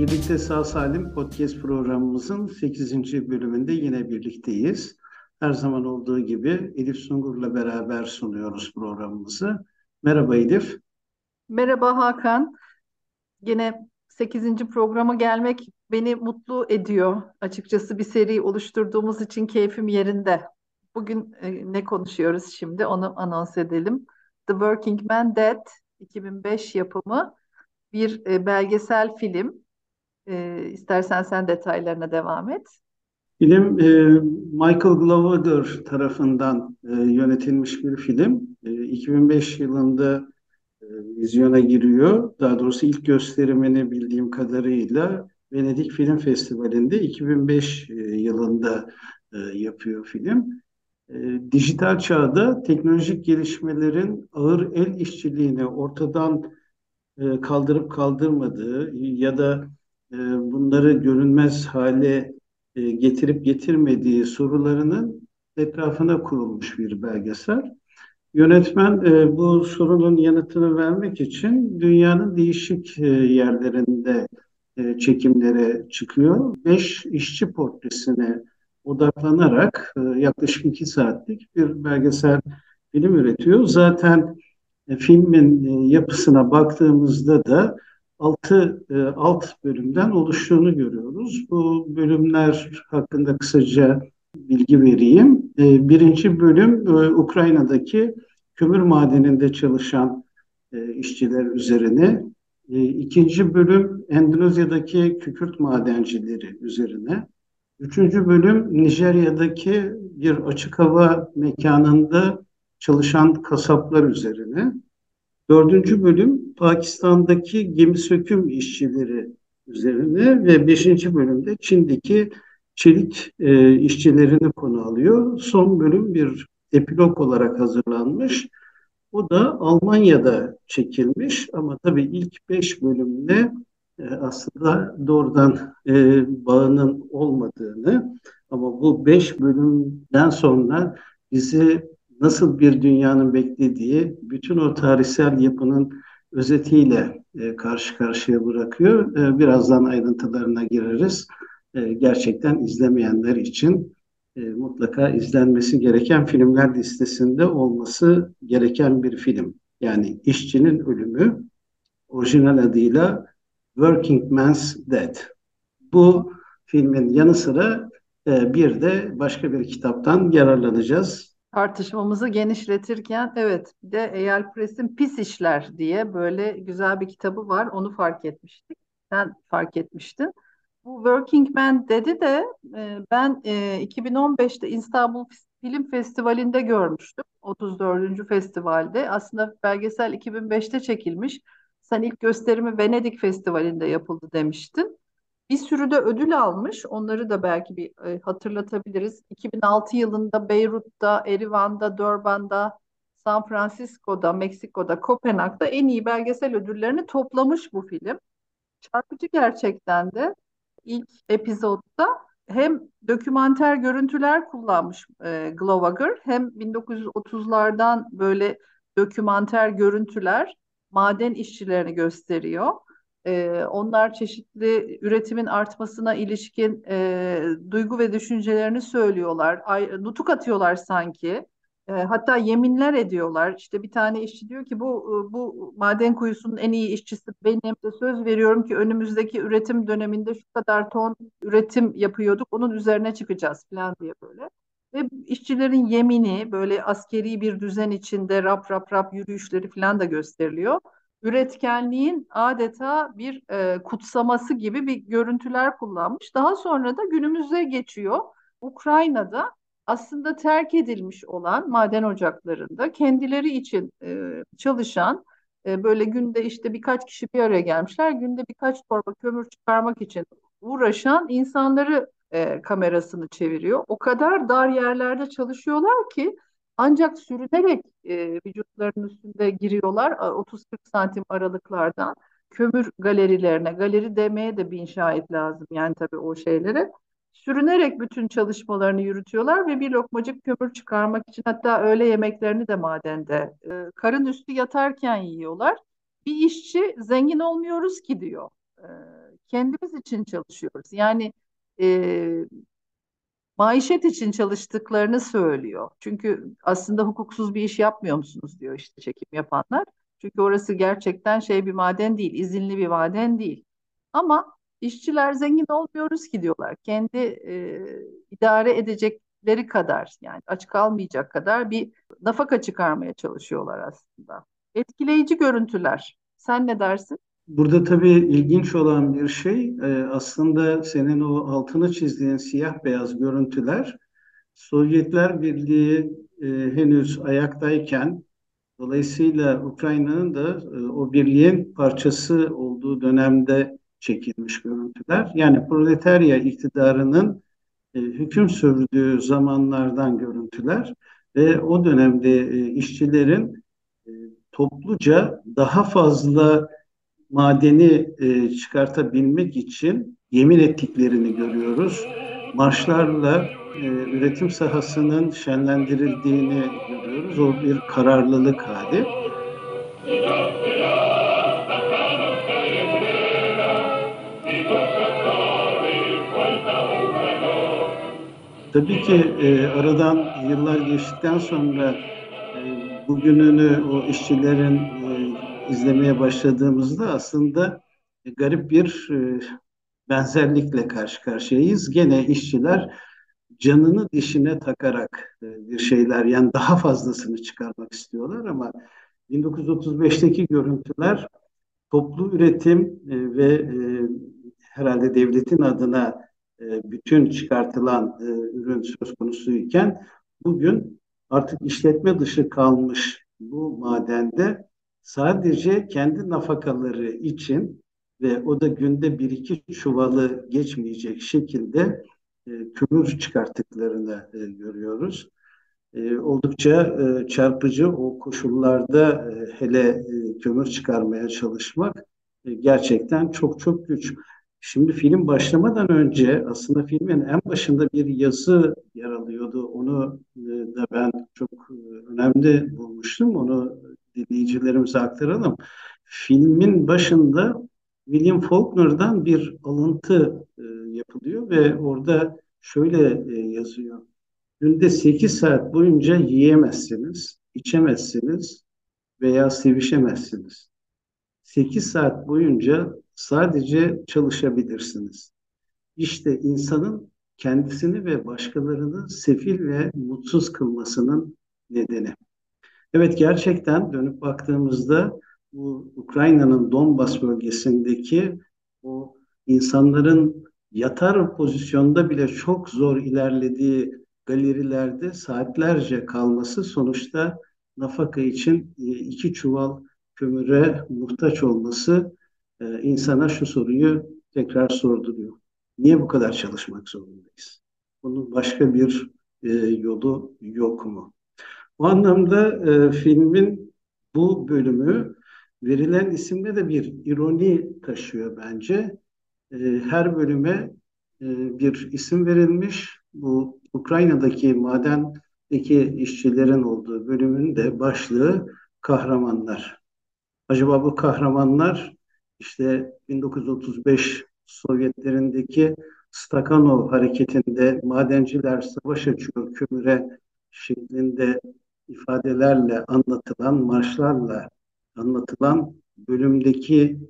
Birlikte Sağ Salim Podcast programımızın 8. bölümünde yine birlikteyiz. Her zaman olduğu gibi Elif Sungur'la beraber sunuyoruz programımızı. Merhaba Elif. Merhaba Hakan. Yine 8. programa gelmek beni mutlu ediyor. Açıkçası bir seri oluşturduğumuz için keyfim yerinde. Bugün e, ne konuşuyoruz şimdi onu anons edelim. The Working Man Dead 2005 yapımı bir e, belgesel film. E, istersen sen detaylarına devam et. Film e, Michael Glover tarafından e, yönetilmiş bir film. E, 2005 yılında e, vizyona giriyor. Daha doğrusu ilk gösterimini bildiğim kadarıyla Venedik Film Festivali'nde 2005 e, yılında e, yapıyor film. E, dijital çağda teknolojik gelişmelerin ağır el işçiliğini ortadan e, kaldırıp kaldırmadığı ya da e, bunları görünmez hale e, getirip getirmediği sorularının etrafına kurulmuş bir belgesel. Yönetmen e, bu sorunun yanıtını vermek için dünyanın değişik yerlerinde çekimlere çıkıyor. Beş işçi portresine odaklanarak yaklaşık iki saatlik bir belgesel film üretiyor. Zaten filmin yapısına baktığımızda da altı e, alt bölümden oluştuğunu görüyoruz. Bu bölümler hakkında kısaca bilgi vereyim. E, birinci bölüm e, Ukrayna'daki kömür madeninde çalışan e, işçiler üzerine. E, ikinci bölüm Endonezya'daki kükürt madencileri üzerine. Üçüncü bölüm Nijerya'daki bir açık hava mekanında çalışan kasaplar üzerine. Dördüncü bölüm Pakistan'daki gemi söküm işçileri üzerine ve beşinci bölümde Çin'deki çelik e, işçilerini konu alıyor. Son bölüm bir epilog olarak hazırlanmış. O da Almanya'da çekilmiş ama tabii ilk beş bölümde e, aslında doğrudan e, bağının olmadığını ama bu beş bölümden sonra bizi nasıl bir dünyanın beklediği bütün o tarihsel yapının özetiyle e, karşı karşıya bırakıyor. E, birazdan ayrıntılarına gireriz. E, gerçekten izlemeyenler için e, mutlaka izlenmesi gereken filmler listesinde olması gereken bir film. Yani İşçinin Ölümü orijinal adıyla Working Man's Dead. Bu filmin yanı sıra e, bir de başka bir kitaptan yararlanacağız. Tartışmamızı genişletirken evet bir de Eyal Press'in Pis İşler diye böyle güzel bir kitabı var. Onu fark etmiştik. Sen fark etmiştin. Bu Working Man dedi de e, ben e, 2015'te İstanbul Film Festivali'nde görmüştüm. 34. festivalde. Aslında belgesel 2005'te çekilmiş. Sen ilk gösterimi Venedik Festivali'nde yapıldı demiştin. Bir sürü de ödül almış. Onları da belki bir e, hatırlatabiliriz. 2006 yılında Beyrut'ta, Erivan'da, Durban'da, San Francisco'da, Meksiko'da, Kopenhag'da en iyi belgesel ödüllerini toplamış bu film. Çarpıcı gerçekten de ilk epizodda hem dokümanter görüntüler kullanmış e, Glowager hem 1930'lardan böyle dokümanter görüntüler maden işçilerini gösteriyor. E, onlar çeşitli üretimin artmasına ilişkin e, duygu ve düşüncelerini söylüyorlar. Ay, nutuk atıyorlar sanki. E, hatta yeminler ediyorlar. İşte bir tane işçi diyor ki bu bu maden kuyusunun en iyi işçisi benim. De söz veriyorum ki önümüzdeki üretim döneminde şu kadar ton üretim yapıyorduk. Onun üzerine çıkacağız falan diye böyle. Ve işçilerin yemini böyle askeri bir düzen içinde rap rap rap yürüyüşleri falan da gösteriliyor üretkenliğin adeta bir e, kutsaması gibi bir görüntüler kullanmış. Daha sonra da günümüze geçiyor. Ukrayna'da aslında terk edilmiş olan maden ocaklarında kendileri için e, çalışan e, böyle günde işte birkaç kişi bir araya gelmişler. Günde birkaç torba kömür çıkarmak için uğraşan insanları e, kamerasını çeviriyor. O kadar dar yerlerde çalışıyorlar ki ancak sürünerek e, vücutlarının üstünde giriyorlar 30-40 santim aralıklardan kömür galerilerine. Galeri demeye de bir şahit lazım yani tabii o şeylere. Sürünerek bütün çalışmalarını yürütüyorlar ve bir lokmacık kömür çıkarmak için hatta öğle yemeklerini de madende e, karın üstü yatarken yiyorlar. Bir işçi zengin olmuyoruz ki diyor. E, kendimiz için çalışıyoruz. Yani e, maişet için çalıştıklarını söylüyor. Çünkü aslında hukuksuz bir iş yapmıyor musunuz diyor işte çekim yapanlar. Çünkü orası gerçekten şey bir maden değil, izinli bir maden değil. Ama işçiler zengin olmuyoruz ki diyorlar. Kendi e, idare edecekleri kadar yani aç kalmayacak kadar bir nafaka çıkarmaya çalışıyorlar aslında. Etkileyici görüntüler. Sen ne dersin? Burada tabii ilginç olan bir şey e, aslında senin o altını çizdiğin siyah beyaz görüntüler Sovyetler Birliği e, henüz ayaktayken dolayısıyla Ukrayna'nın da e, o birliğin parçası olduğu dönemde çekilmiş görüntüler. Yani proletarya iktidarının hüküm sürdüğü zamanlardan görüntüler ve o dönemde işçilerin topluca daha fazla madeni e, çıkartabilmek için yemin ettiklerini görüyoruz. Marşlarla e, üretim sahasının şenlendirildiğini görüyoruz. O bir kararlılık hali. Tabii ki e, aradan yıllar geçtikten sonra e, bugününü o işçilerin izlemeye başladığımızda aslında garip bir e, benzerlikle karşı karşıyayız. Gene işçiler canını dişine takarak e, bir şeyler yani daha fazlasını çıkarmak istiyorlar ama 1935'teki görüntüler toplu üretim e, ve herhalde devletin adına bütün çıkartılan ürün söz konusu iken bugün artık işletme dışı kalmış bu madende sadece kendi nafakaları için ve o da günde bir iki çuvalı geçmeyecek şekilde e, kömür çıkarttıklarını e, görüyoruz. E, oldukça e, çarpıcı o koşullarda e, hele e, kömür çıkarmaya çalışmak e, gerçekten çok çok güç. Şimdi film başlamadan önce aslında filmin en başında bir yazı yer alıyordu. Onu e, da ben çok e, önemli bulmuştum. Onu dinleyicilerimize aktaralım. Filmin başında William Faulkner'dan bir alıntı e, yapılıyor ve orada şöyle e, yazıyor. Günde 8 saat boyunca yiyemezsiniz, içemezsiniz veya sevişemezsiniz. 8 saat boyunca sadece çalışabilirsiniz. İşte insanın kendisini ve başkalarını sefil ve mutsuz kılmasının nedeni. Evet gerçekten dönüp baktığımızda bu Ukrayna'nın Donbas bölgesindeki o insanların yatar pozisyonda bile çok zor ilerlediği galerilerde saatlerce kalması sonuçta nafaka için e, iki çuval kömüre muhtaç olması e, insana şu soruyu tekrar sorduruyor. Niye bu kadar çalışmak zorundayız? Bunun başka bir e, yolu yok mu? Bu anlamda e, filmin bu bölümü verilen isimde de bir ironi taşıyor bence. E, her bölüme e, bir isim verilmiş. Bu Ukrayna'daki madendeki işçilerin olduğu bölümün de başlığı kahramanlar. Acaba bu kahramanlar işte 1935 Sovyetlerindeki Stakhanov hareketinde madenciler savaş açıyor kömüre şeklinde ifadelerle anlatılan, marşlarla anlatılan bölümdeki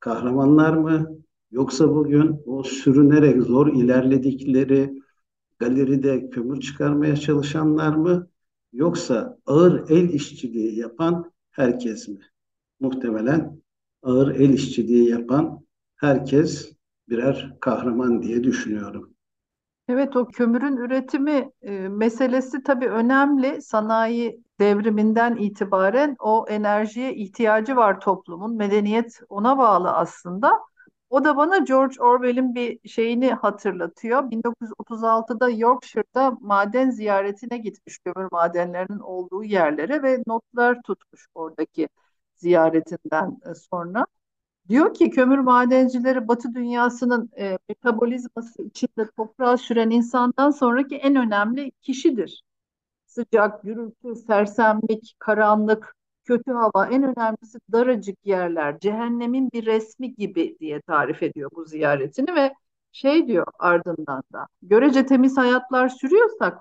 kahramanlar mı? Yoksa bugün o sürünerek zor ilerledikleri galeride kömür çıkarmaya çalışanlar mı? Yoksa ağır el işçiliği yapan herkes mi? Muhtemelen ağır el işçiliği yapan herkes birer kahraman diye düşünüyorum. Evet o kömürün üretimi e, meselesi tabii önemli. Sanayi devriminden itibaren o enerjiye ihtiyacı var toplumun. Medeniyet ona bağlı aslında. O da bana George Orwell'in bir şeyini hatırlatıyor. 1936'da Yorkshire'da maden ziyaretine gitmiş kömür madenlerinin olduğu yerlere ve notlar tutmuş oradaki ziyaretinden e, sonra. Diyor ki kömür madencileri Batı dünyasının e, metabolizması içinde toprağa süren insandan sonraki en önemli kişidir. Sıcak, gürültü, sersemlik, karanlık, kötü hava, en önemlisi daracık yerler, cehennemin bir resmi gibi diye tarif ediyor bu ziyaretini ve şey diyor ardından da görece temiz hayatlar sürüyorsak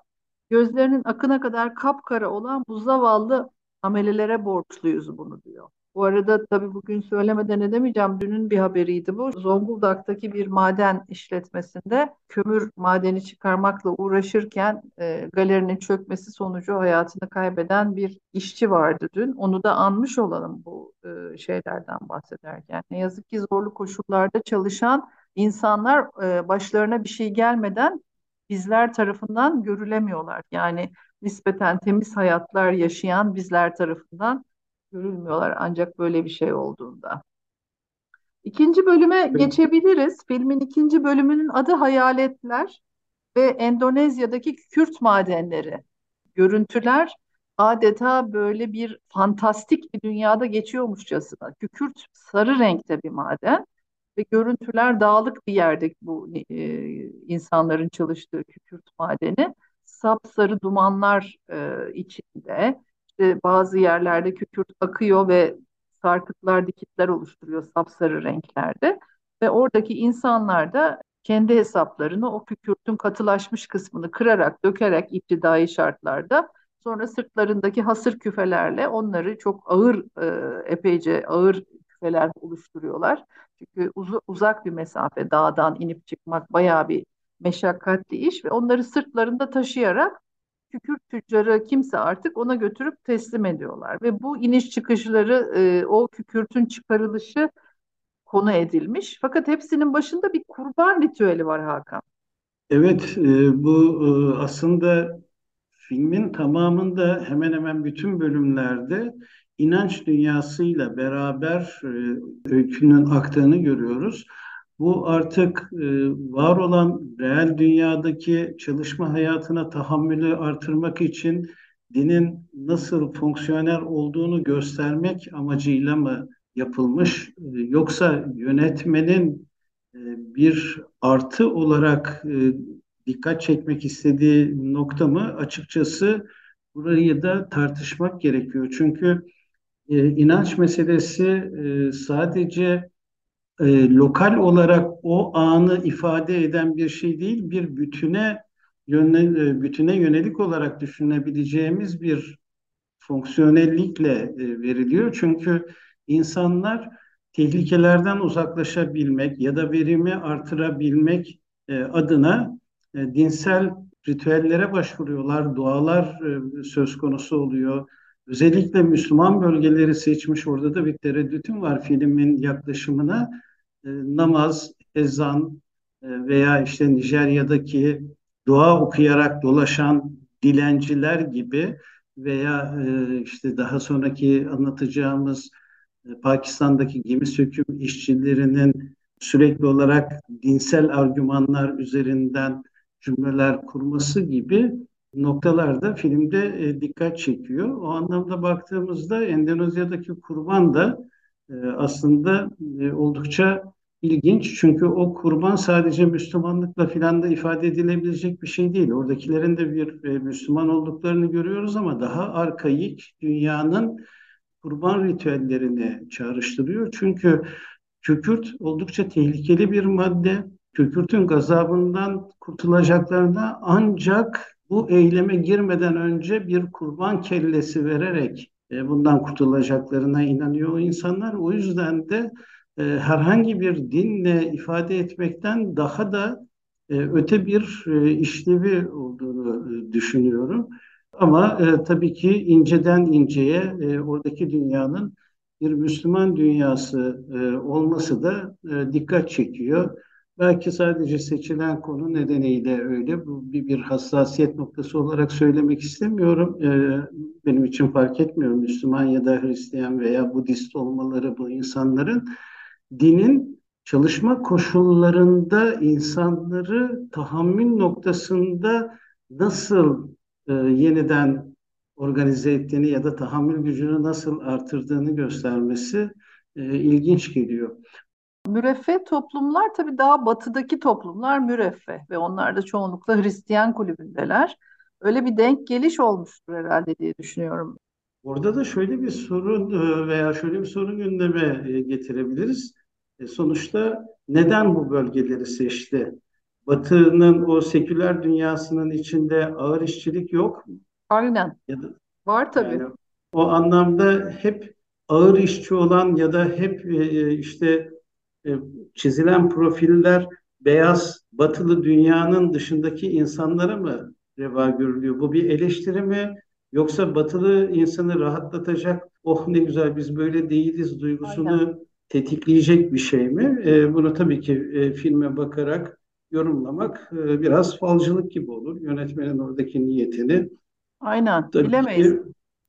gözlerinin akına kadar kapkara olan bu zavallı amelelere borçluyuz bunu diyor. Bu arada tabii bugün söylemeden edemeyeceğim. Dünün bir haberiydi bu. Zonguldak'taki bir maden işletmesinde kömür madeni çıkarmakla uğraşırken e, galerinin çökmesi sonucu hayatını kaybeden bir işçi vardı dün. Onu da anmış olalım bu e, şeylerden bahsederken. Ne yazık ki zorlu koşullarda çalışan insanlar e, başlarına bir şey gelmeden bizler tarafından görülemiyorlar. Yani nispeten temiz hayatlar yaşayan bizler tarafından görülmüyorlar ancak böyle bir şey olduğunda. İkinci bölüme geçebiliriz. Filmin ikinci bölümünün adı Hayaletler ve Endonezya'daki kükürt madenleri. Görüntüler adeta böyle bir fantastik bir dünyada geçiyormuşçasına. Kükürt sarı renkte bir maden ve görüntüler dağlık bir yerde bu e, insanların çalıştığı kükürt madeni. Sapsarı dumanlar e, içinde işte bazı yerlerde kükürt akıyor ve sarkıtlar, dikitler oluşturuyor sapsarı renklerde. Ve oradaki insanlar da kendi hesaplarını o kükürtün katılaşmış kısmını kırarak, dökerek iptidai şartlarda sonra sırtlarındaki hasır küfelerle onları çok ağır, e, epeyce ağır küfeler oluşturuyorlar. Çünkü uz uzak bir mesafe dağdan inip çıkmak bayağı bir meşakkatli iş ve onları sırtlarında taşıyarak kükürt tüccarı kimse artık ona götürüp teslim ediyorlar. Ve bu iniş çıkışları e, o kükürtün çıkarılışı konu edilmiş. Fakat hepsinin başında bir kurban ritüeli var Hakan. Evet, e, bu e, aslında filmin tamamında hemen hemen bütün bölümlerde inanç dünyasıyla beraber e, öykünün aktığını görüyoruz. Bu artık e, var olan reel dünyadaki çalışma hayatına tahammülü artırmak için dinin nasıl fonksiyonel olduğunu göstermek amacıyla mı yapılmış? E, yoksa yönetmenin e, bir artı olarak e, dikkat çekmek istediği nokta mı? Açıkçası burayı da tartışmak gerekiyor. Çünkü e, inanç meselesi e, sadece e, lokal olarak o anı ifade eden bir şey değil, bir bütüne yönel, e, bütüne yönelik olarak düşünebileceğimiz bir fonksiyonellikle e, veriliyor. Çünkü insanlar tehlikelerden uzaklaşabilmek ya da verimi artırabilmek e, adına e, dinsel ritüellere başvuruyorlar, dualar e, söz konusu oluyor. Özellikle Müslüman bölgeleri seçmiş orada da bir tereddütüm var filmin yaklaşımına e, namaz, ezan e, veya işte Nijerya'daki dua okuyarak dolaşan dilenciler gibi veya e, işte daha sonraki anlatacağımız Pakistan'daki gemi söküm işçilerinin sürekli olarak dinsel argümanlar üzerinden cümleler kurması gibi noktalarda filmde dikkat çekiyor. O anlamda baktığımızda Endonezya'daki kurban da aslında e, oldukça ilginç. Çünkü o kurban sadece Müslümanlıkla filan da ifade edilebilecek bir şey değil. Oradakilerin de bir e, Müslüman olduklarını görüyoruz ama daha arkaik dünyanın kurban ritüellerini çağrıştırıyor. Çünkü kükürt oldukça tehlikeli bir madde. Kükürtün gazabından kurtulacaklarına ancak bu eyleme girmeden önce bir kurban kellesi vererek bundan kurtulacaklarına inanıyor insanlar. O yüzden de e, herhangi bir dinle ifade etmekten daha da e, öte bir işlevi olduğunu düşünüyorum. Ama tabii ki inceden inceye oradaki dünyanın bir Müslüman dünyası olması da dikkat çekiyor. Belki sadece seçilen konu nedeniyle öyle. Bu bir, bir hassasiyet noktası olarak söylemek istemiyorum. Ee, benim için fark etmiyor Müslüman ya da Hristiyan veya Budist olmaları bu insanların. Dinin çalışma koşullarında insanları tahammül noktasında nasıl e, yeniden organize ettiğini ya da tahammül gücünü nasıl artırdığını göstermesi e, ilginç geliyor. Müreffeh toplumlar tabii daha batıdaki toplumlar müreffeh ve onlar da çoğunlukla Hristiyan kulübündeler. Öyle bir denk geliş olmuştur herhalde diye düşünüyorum. Orada da şöyle bir sorun e, veya şöyle bir sorun gündeme e, getirebiliriz. E, Sonuçta neden bu bölgeleri seçti? Batı'nın o seküler dünyasının içinde ağır işçilik yok mu? Aynen. Ya da Var tabii. yani o anlamda hep ağır işçi olan ya da hep işte e, çizilen profiller beyaz batılı dünyanın dışındaki insanlara mı reva görülüyor? Bu bir eleştiri mi? Yoksa batılı insanı rahatlatacak, oh ne güzel biz böyle değiliz Aynen. duygusunu tetikleyecek bir şey mi? E, bunu tabii ki e, filme bakarak yorumlamak e, biraz falcılık gibi olur. Yönetmenin oradaki niyetini Aynen. tabii Bilemeyiz. ki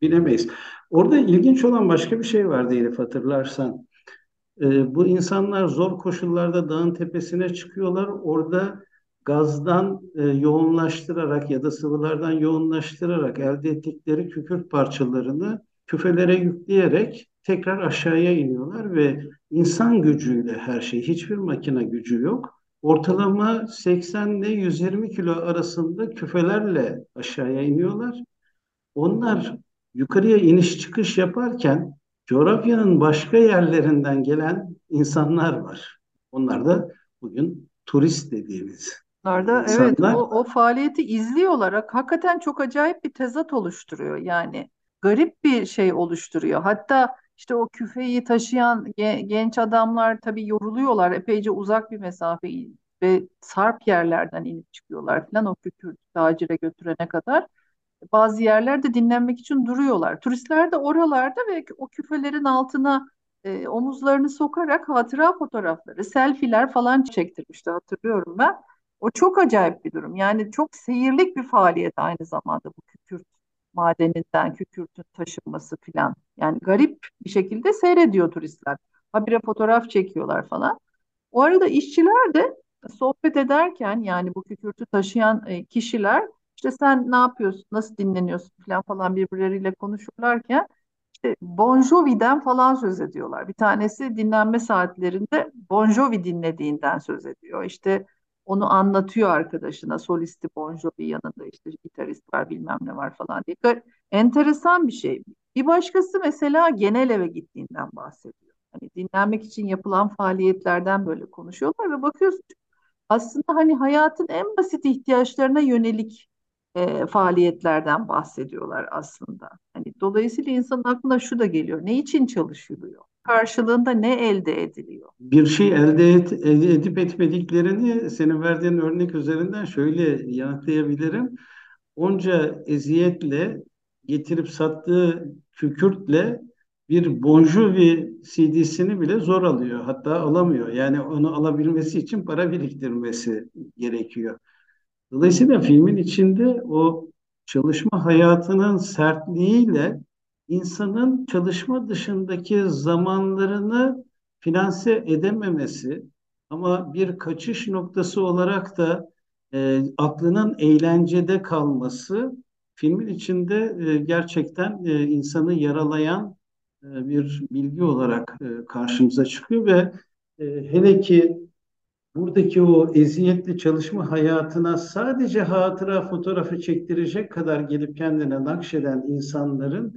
bilemeyiz. Orada ilginç olan başka bir şey vardı Elif hatırlarsan. E, bu insanlar zor koşullarda dağın tepesine çıkıyorlar. Orada gazdan e, yoğunlaştırarak ya da sıvılardan yoğunlaştırarak elde ettikleri kükürt parçalarını küfelere yükleyerek tekrar aşağıya iniyorlar ve insan gücüyle her şey, hiçbir makine gücü yok. Ortalama 80 ile 120 kilo arasında küfelerle aşağıya iniyorlar. Onlar yukarıya iniş çıkış yaparken coğrafyanın başka yerlerinden gelen insanlar var. Onlar da bugün turist dediğimiz da evet o, o faaliyeti izliyorlar. Hakikaten çok acayip bir tezat oluşturuyor yani. Garip bir şey oluşturuyor. Hatta işte o küfeyi taşıyan ge- genç adamlar tabii yoruluyorlar. Epeyce uzak bir mesafe ve sarp yerlerden inip çıkıyorlar falan o kükürt tacire götürene kadar. Bazı yerlerde dinlenmek için duruyorlar. Turistler de oralarda ve o küfelerin altına e, omuzlarını sokarak hatıra fotoğrafları, selfiler falan çektirmişti hatırlıyorum ben. O çok acayip bir durum. Yani çok seyirlik bir faaliyet aynı zamanda bu kükürt madeninden kükürtün taşınması falan. Yani garip bir şekilde seyrediyor turistler. Habire fotoğraf çekiyorlar falan. O arada işçiler de sohbet ederken yani bu kükürtü taşıyan e, kişiler işte sen ne yapıyorsun, nasıl dinleniyorsun falan falan birbirleriyle konuşurlarken işte Bon Jovi'den falan söz ediyorlar. Bir tanesi dinlenme saatlerinde Bon Jovi dinlediğinden söz ediyor. İşte onu anlatıyor arkadaşına. Solisti Bon Jovi yanında işte gitarist var bilmem ne var falan diye. Enteresan bir şey. Bir başkası mesela genel eve gittiğinden bahsediyor. Hani dinlenmek için yapılan faaliyetlerden böyle konuşuyorlar ve bakıyorsun aslında hani hayatın en basit ihtiyaçlarına yönelik e, faaliyetlerden bahsediyorlar aslında. Hani dolayısıyla insanın aklına şu da geliyor. Ne için çalışılıyor? Karşılığında ne elde ediliyor? Bir şey elde et, edip etmediklerini senin verdiğin örnek üzerinden şöyle yanıtlayabilirim. Onca eziyetle getirip sattığı kükürtle bir Bon Jovi CD'sini bile zor alıyor. Hatta alamıyor. Yani onu alabilmesi için para biriktirmesi gerekiyor. Dolayısıyla filmin içinde o çalışma hayatının sertliğiyle insanın çalışma dışındaki zamanlarını finanse edememesi ama bir kaçış noktası olarak da e, aklının eğlencede kalması filmin içinde e, gerçekten e, insanı yaralayan e, bir bilgi olarak e, karşımıza çıkıyor ve e, hele ki buradaki o eziyetli çalışma hayatına sadece hatıra fotoğrafı çektirecek kadar gelip kendine nakşeden insanların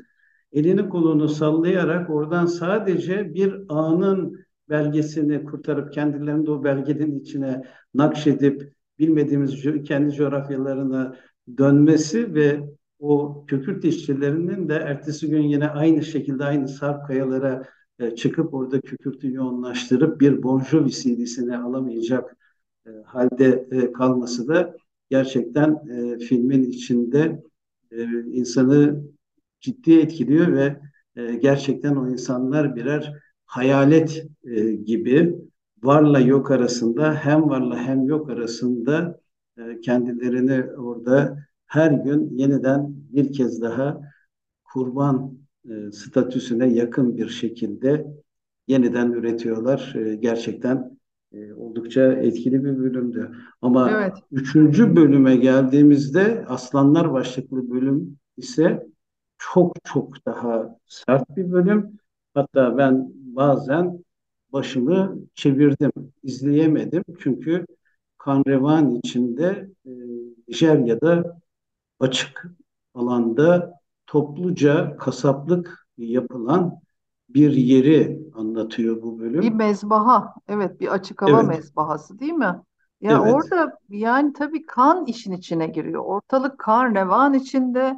elini kolunu sallayarak oradan sadece bir anın belgesini kurtarıp kendilerini de o belgenin içine nakşedip bilmediğimiz kendi coğrafyalarına dönmesi ve o kükürt işçilerinin de ertesi gün yine aynı şekilde aynı sarp kayalara e, çıkıp orada kükürtü yoğunlaştırıp bir Bon Jovi CD'sini alamayacak e, halde e, kalması da gerçekten e, filmin içinde e, insanı ciddi etkiliyor ve e, gerçekten o insanlar birer hayalet e, gibi varla yok arasında hem varla hem yok arasında e, kendilerini orada her gün yeniden bir kez daha kurban e, statüsüne yakın bir şekilde yeniden üretiyorlar. E, gerçekten e, oldukça etkili bir bölümdü. Ama Evet, üçüncü bölüme geldiğimizde Aslanlar başlıklı bölüm ise çok çok daha sert bir bölüm. Hatta ben bazen başımı çevirdim, izleyemedim. Çünkü kan revan içinde e, Nijerya'da açık alanda topluca kasaplık yapılan bir yeri anlatıyor bu Bir bölüm. mezbaha, evet bir açık hava Evet, mezbahası değil mi? Ya evet. orada yani tabii kan işin içine giriyor. Ortalık kan revan içinde.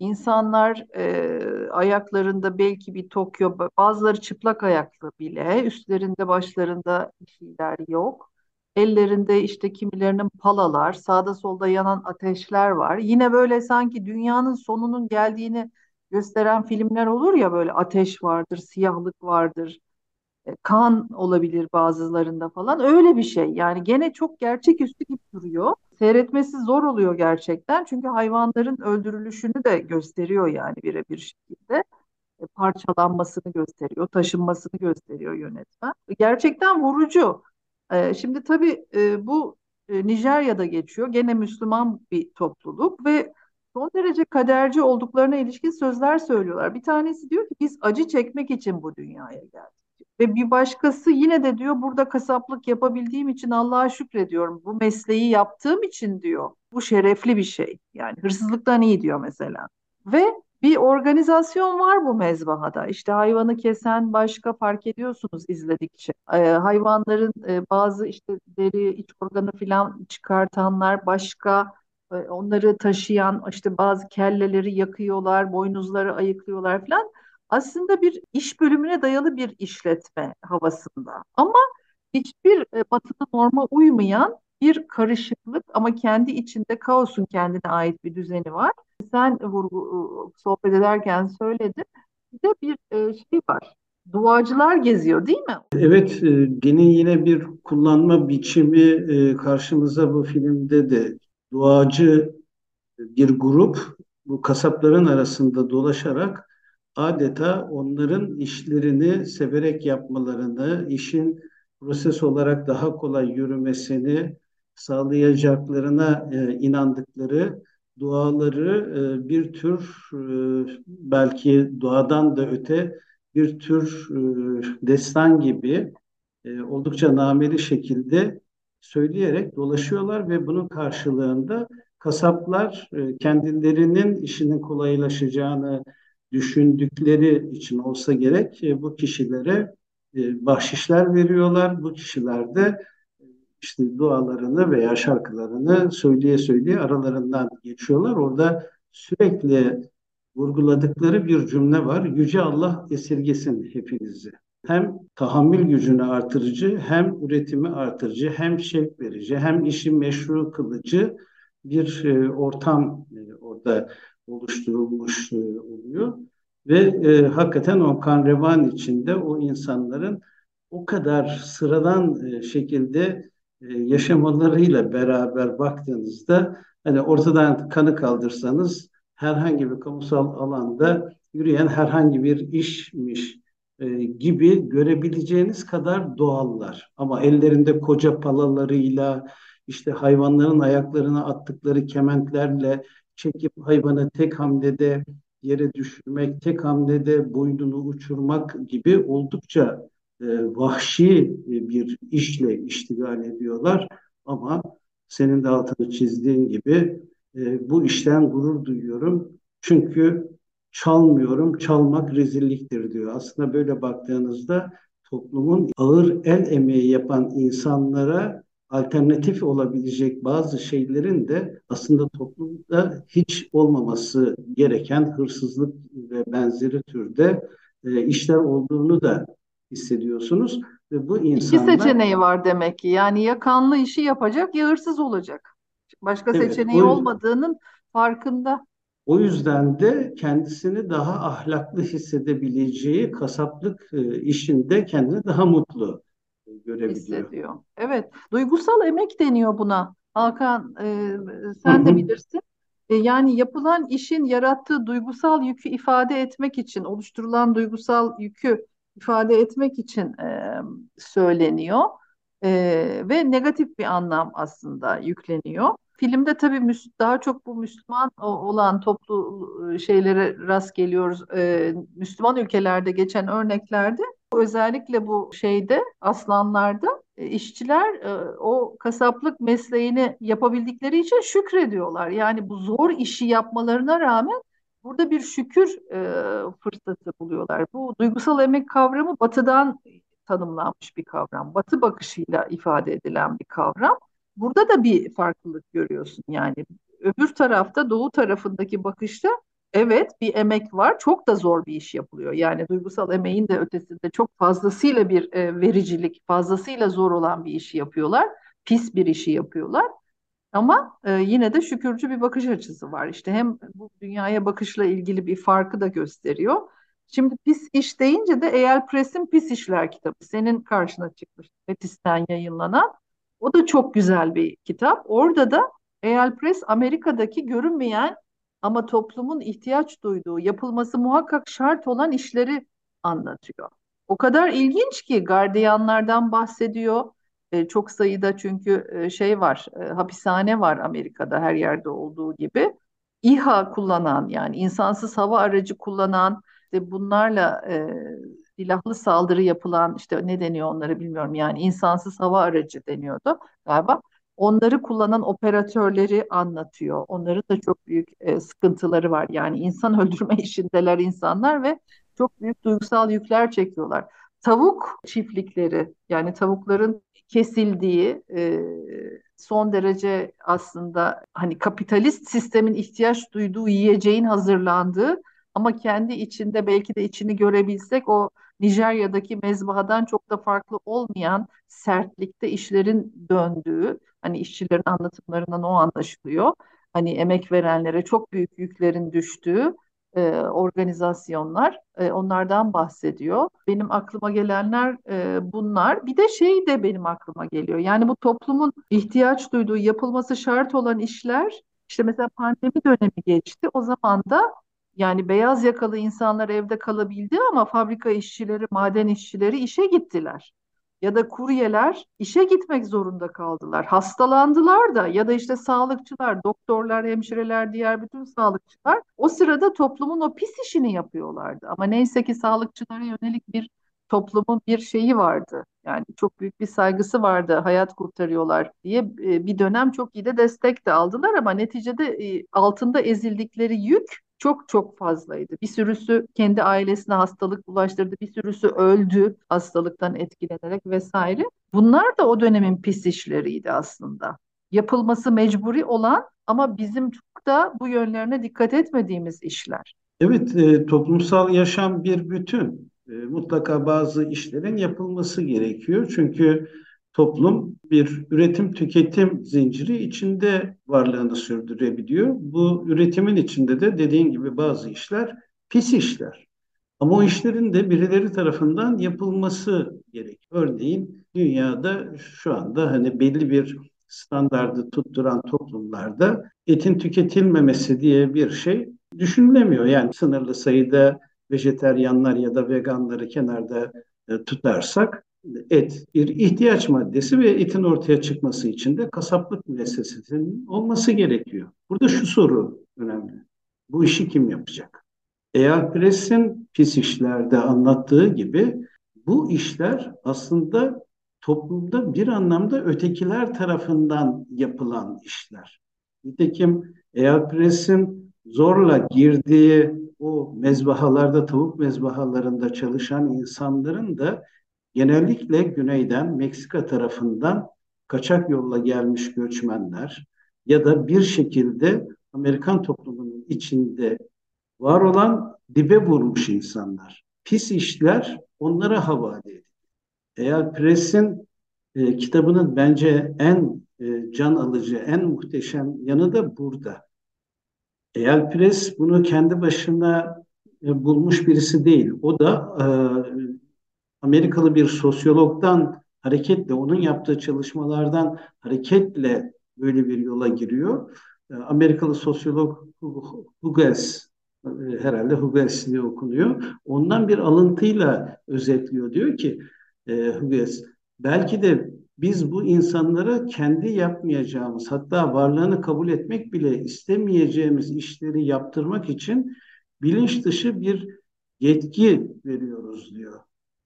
İnsanlar e, ayaklarında belki bir Tokyo, bazıları çıplak ayaklı bile, üstlerinde başlarında bir şeyler yok. Ellerinde işte kimilerinin palalar, sağda solda yanan ateşler var. Yine böyle sanki dünyanın sonunun geldiğini gösteren filmler olur ya böyle ateş vardır, siyahlık vardır e, kan olabilir bazılarında falan. Öyle bir şey. Yani gene çok gerçeküstü gibi duruyor. Seyretmesi zor oluyor gerçekten. Çünkü hayvanların öldürülüşünü de gösteriyor yani birebir şekilde. E, parçalanmasını gösteriyor, taşınmasını gösteriyor yönetmen. Gerçekten vurucu. E, şimdi tabii e, bu e, Nijerya'da geçiyor. Gene Müslüman bir topluluk ve son derece kaderci olduklarına ilişkin sözler söylüyorlar. Bir tanesi diyor ki biz acı çekmek için bu dünyaya geldik. Ve bir başkası yine de diyor burada kasaplık yapabildiğim için Allah'a şükrediyorum. Bu mesleği yaptığım için diyor. Bu şerefli bir şey. Yani hırsızlıktan iyi diyor mesela. Ve bir organizasyon var bu mezbahada. İşte hayvanı kesen başka fark ediyorsunuz izledikçe. Ee, hayvanların e, bazı işte deri, iç organı falan çıkartanlar başka. E, onları taşıyan işte bazı kelleleri yakıyorlar, boynuzları ayıklıyorlar falan aslında bir iş bölümüne dayalı bir işletme havasında. Ama hiçbir e, batıda norma uymayan bir karışıklık ama kendi içinde kaosun kendine ait bir düzeni var. Sen vurgu e, sohbet ederken söyledin. Bir de bir e, şey var. Duacılar geziyor değil mi? Evet, e, gene yine bir kullanma biçimi karşımıza bu filmde de duacı bir grup bu kasapların arasında dolaşarak adeta onların işlerini severek yapmalarını, işin proses olarak daha kolay yürümesini sağlayacaklarına inandıkları duaları e, bir tür e, belki duadan da öte bir tür e, destan gibi oldukça nameli şekilde söyleyerek dolaşıyorlar ve bunun karşılığında kasaplar kendilerinin işinin kolaylaşacağını düşündükleri için olsa gerek bu kişilere bahşişler veriyorlar. Bu kişiler de işte dualarını veya şarkılarını söyleye söyleye aralarından geçiyorlar. Orada sürekli vurguladıkları bir cümle var. Yüce Allah esirgesin hepinizi. Hem tahammül gücünü artırıcı, hem üretimi artırıcı, hem şevk verici, hem işi meşru kılıcı bir ortam orada oluşturulmuş e, oluyor. Ve e, hakikaten o kan revan içinde o insanların o kadar sıradan e, şekilde e, yaşamalarıyla beraber baktığınızda hani ortadan kanı kaldırsanız herhangi bir kamusal alanda yürüyen herhangi bir işmiş e, gibi görebileceğiniz kadar doğallar. Ama ellerinde koca palalarıyla işte hayvanların ayaklarına attıkları kementlerle çekip hayvanı tek hamlede yere düşürmek, tek hamlede boynunu uçurmak gibi oldukça e, vahşi e, bir işle iştigal ediyorlar. Ama senin de altını çizdiğin gibi e, bu işten gurur duyuyorum. Çünkü çalmıyorum, çalmak rezilliktir diyor. Aslında böyle baktığınızda toplumun ağır el emeği yapan insanlara alternatif olabilecek bazı şeylerin de aslında toplumda hiç olmaması gereken hırsızlık ve benzeri türde e, işler olduğunu da hissediyorsunuz. Ve bu İki insanlar seçeneği var demek ki. Yani ya kanlı işi yapacak ya hırsız olacak. Başka evet seçeneği o olmadığının farkında o yüzden de kendisini daha ahlaklı hissedebileceği kasaplık e, işinde kendini daha mutlu görebiliyor. hissediyor. Evet, duygusal emek deniyor buna. Hakan, e, sen de bilirsin. E, yani yapılan işin yarattığı duygusal yükü ifade etmek için, oluşturulan duygusal yükü ifade etmek için e, söyleniyor. E, ve negatif bir anlam aslında yükleniyor. Filmde tabii daha çok bu Müslüman olan toplu e, şeylere rast geliyoruz. E, Müslüman ülkelerde geçen örneklerde özellikle bu şeyde aslanlarda işçiler o kasaplık mesleğini yapabildikleri için şükrediyorlar. Yani bu zor işi yapmalarına rağmen burada bir şükür e, fırsatı buluyorlar. Bu duygusal emek kavramı batıdan tanımlanmış bir kavram. Batı bakışıyla ifade edilen bir kavram. Burada da bir farklılık görüyorsun yani. Öbür tarafta doğu tarafındaki bakışta evet bir emek var. Çok da zor bir iş yapılıyor. Yani duygusal emeğin de ötesinde çok fazlasıyla bir e, vericilik, fazlasıyla zor olan bir işi yapıyorlar. Pis bir işi yapıyorlar. Ama e, yine de şükürcü bir bakış açısı var. İşte hem bu dünyaya bakışla ilgili bir farkı da gösteriyor. Şimdi pis iş deyince de Eyal Press'in Pis İşler kitabı senin karşına çıkmış. Metis'ten yayınlanan. O da çok güzel bir kitap. Orada da Eyal Press Amerika'daki görünmeyen ama toplumun ihtiyaç duyduğu, yapılması muhakkak şart olan işleri anlatıyor. O kadar ilginç ki gardiyanlardan bahsediyor. E, çok sayıda çünkü e, şey var, e, hapishane var Amerika'da her yerde olduğu gibi. İHA kullanan yani insansız hava aracı kullanan işte bunlarla e, silahlı saldırı yapılan işte ne deniyor onları bilmiyorum yani insansız hava aracı deniyordu galiba. Onları kullanan operatörleri anlatıyor. Onların da çok büyük e, sıkıntıları var. Yani insan öldürme işindeler insanlar ve çok büyük duygusal yükler çekiyorlar. Tavuk çiftlikleri yani tavukların kesildiği e, son derece aslında hani kapitalist sistemin ihtiyaç duyduğu yiyeceğin hazırlandığı ama kendi içinde belki de içini görebilsek o Nijerya'daki mezbahadan çok da farklı olmayan sertlikte işlerin döndüğü, hani işçilerin anlatımlarından o anlaşılıyor. Hani emek verenlere çok büyük yüklerin düştüğü e, organizasyonlar, e, onlardan bahsediyor. Benim aklıma gelenler e, bunlar. Bir de şey de benim aklıma geliyor. Yani bu toplumun ihtiyaç duyduğu, yapılması şart olan işler, işte mesela pandemi dönemi geçti. O zaman da yani beyaz yakalı insanlar evde kalabildi ama fabrika işçileri, maden işçileri işe gittiler. Ya da kuryeler işe gitmek zorunda kaldılar. Hastalandılar da ya da işte sağlıkçılar, doktorlar, hemşireler, diğer bütün sağlıkçılar o sırada toplumun o pis işini yapıyorlardı. Ama neyse ki sağlıkçılara yönelik bir toplumun bir şeyi vardı. Yani çok büyük bir saygısı vardı. Hayat kurtarıyorlar diye e, bir dönem çok iyi de destek de aldılar ama neticede e, altında ezildikleri yük çok çok fazlaydı. Bir sürüsü kendi ailesine hastalık bulaştırdı, bir sürüsü öldü hastalıktan etkilenerek vesaire. Bunlar da o dönemin pis işleriydi aslında. Yapılması mecburi olan ama bizim çok da bu yönlerine dikkat etmediğimiz işler. Evet, e, toplumsal yaşam bir bütün. E, mutlaka bazı işlerin yapılması gerekiyor. Çünkü toplum bir üretim tüketim zinciri içinde varlığını sürdürebiliyor. Bu üretimin içinde de dediğin gibi bazı işler pis işler. Ama o işlerin de birileri tarafından yapılması gerek. Örneğin dünyada şu anda hani belli bir standardı tutturan toplumlarda etin tüketilmemesi diye bir şey düşünülemiyor. Yani sınırlı sayıda vejeteryanlar ya da veganları kenarda e, tutarsak et bir ihtiyaç maddesi ve etin ortaya çıkması için de kasaplık müessesesinin olması gerekiyor. Burada şu soru önemli. Bu işi kim yapacak? Eğer Press'in pis işlerde anlattığı gibi bu işler aslında toplumda bir anlamda ötekiler tarafından yapılan işler. Nitekim Eğer Press'in zorla girdiği o mezbahalarda, tavuk mezbahalarında çalışan insanların da genellikle güneyden, Meksika tarafından kaçak yolla gelmiş göçmenler ya da bir şekilde Amerikan toplumunun içinde var olan dibe vurmuş insanlar. Pis işler onlara havale ediliyor. Eğer Press'in e, kitabının bence en e, can alıcı, en muhteşem yanı da burada. Eğer Press bunu kendi başına e, bulmuş birisi değil. O da e, Amerikalı bir sosyologdan hareketle, onun yaptığı çalışmalardan hareketle böyle bir yola giriyor. Ee, Amerikalı sosyolog Hughes, e, herhalde Hughes diye okunuyor. Ondan bir alıntıyla özetliyor. Diyor ki e, Hughes, belki de biz bu insanlara kendi yapmayacağımız, hatta varlığını kabul etmek bile istemeyeceğimiz işleri yaptırmak için bilinç dışı bir yetki veriyoruz diyor.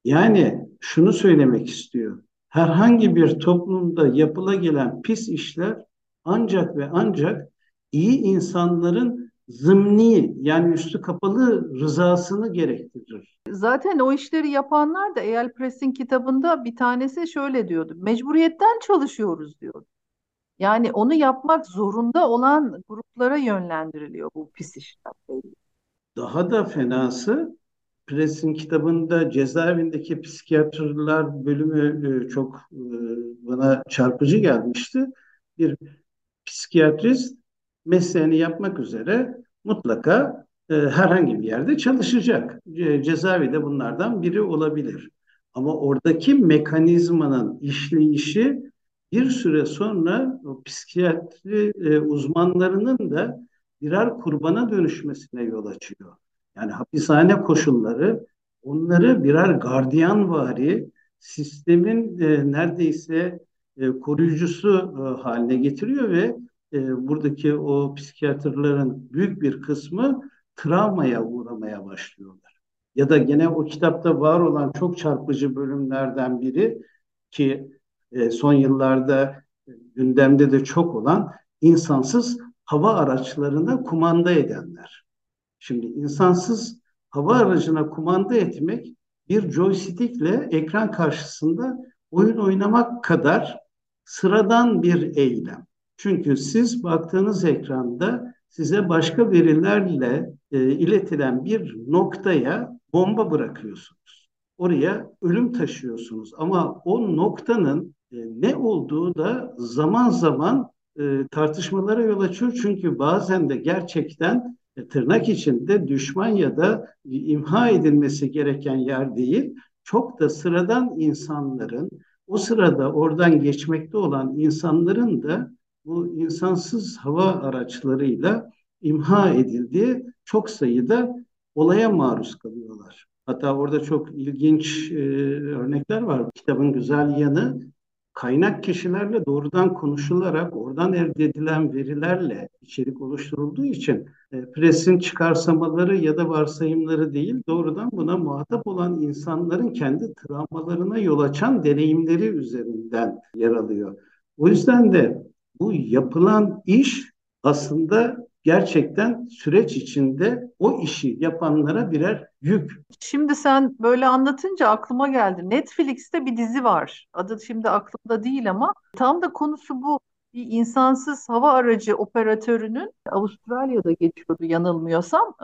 Yani şunu söylemek istiyor. Herhangi bir toplumda yapıla gelen pis işler ancak ve ancak iyi insanların zımni yani üstü kapalı rızasını gerektirir. Zaten o işleri yapanlar da Eyal Press'in kitabında bir tanesi şöyle diyordu. Mecburiyetten çalışıyoruz diyordu. Yani onu yapmak zorunda olan gruplara yönlendiriliyor bu pis işler. Daha da fenası Press'in kitabında cezaevindeki psikiyatrlar bölümü e, çok e, bana çarpıcı gelmişti. Bir psikiyatrist mesleğini yapmak üzere mutlaka e, herhangi bir yerde çalışacak. cezaevi de bunlardan biri olabilir. Ama oradaki mekanizmanın işleyişi bir süre sonra o psikiyatri uzmanlarının da birer kurbana dönüşmesine yol açıyor. Yani hapishane koşulları onları birer gardiyanvari sistemin e, neredeyse e, koruyucusu e, haline getiriyor ve e, buradaki o psikiyatrların büyük bir kısmı travmaya uğramaya başlıyorlar. Ya da gene o kitapta var olan çok çarpıcı bölümlerden biri ki e, son yıllarda gündemde de çok olan insansız hava araçlarına kumanda edenler. Şimdi insansız hava aracına kumanda etmek bir joystickle ekran karşısında oyun oynamak kadar sıradan bir eylem. Çünkü siz baktığınız ekranda size başka verilerle e, iletilen bir noktaya bomba bırakıyorsunuz. Oraya ölüm taşıyorsunuz ama o noktanın e, ne olduğu da zaman zaman e, tartışmalara yol açıyor. Çünkü bazen de gerçekten tırnak içinde düşman ya da imha edilmesi gereken yer değil, çok da sıradan insanların, o sırada oradan geçmekte olan insanların da bu insansız hava araçlarıyla imha edildiği çok sayıda olaya maruz kalıyorlar. Hatta orada çok ilginç e, örnekler var. Kitabın güzel yanı kaynak kişilerle doğrudan konuşularak oradan elde edilen verilerle içerik oluşturulduğu için e, presin çıkarsamaları ya da varsayımları değil doğrudan buna muhatap olan insanların kendi travmalarına yol açan deneyimleri üzerinden yer alıyor. O yüzden de bu yapılan iş aslında gerçekten süreç içinde o işi yapanlara birer yük. Şimdi sen böyle anlatınca aklıma geldi. Netflix'te bir dizi var. Adı şimdi aklımda değil ama tam da konusu bu. Bir insansız hava aracı operatörünün Avustralya'da geçiyordu yanılmıyorsam.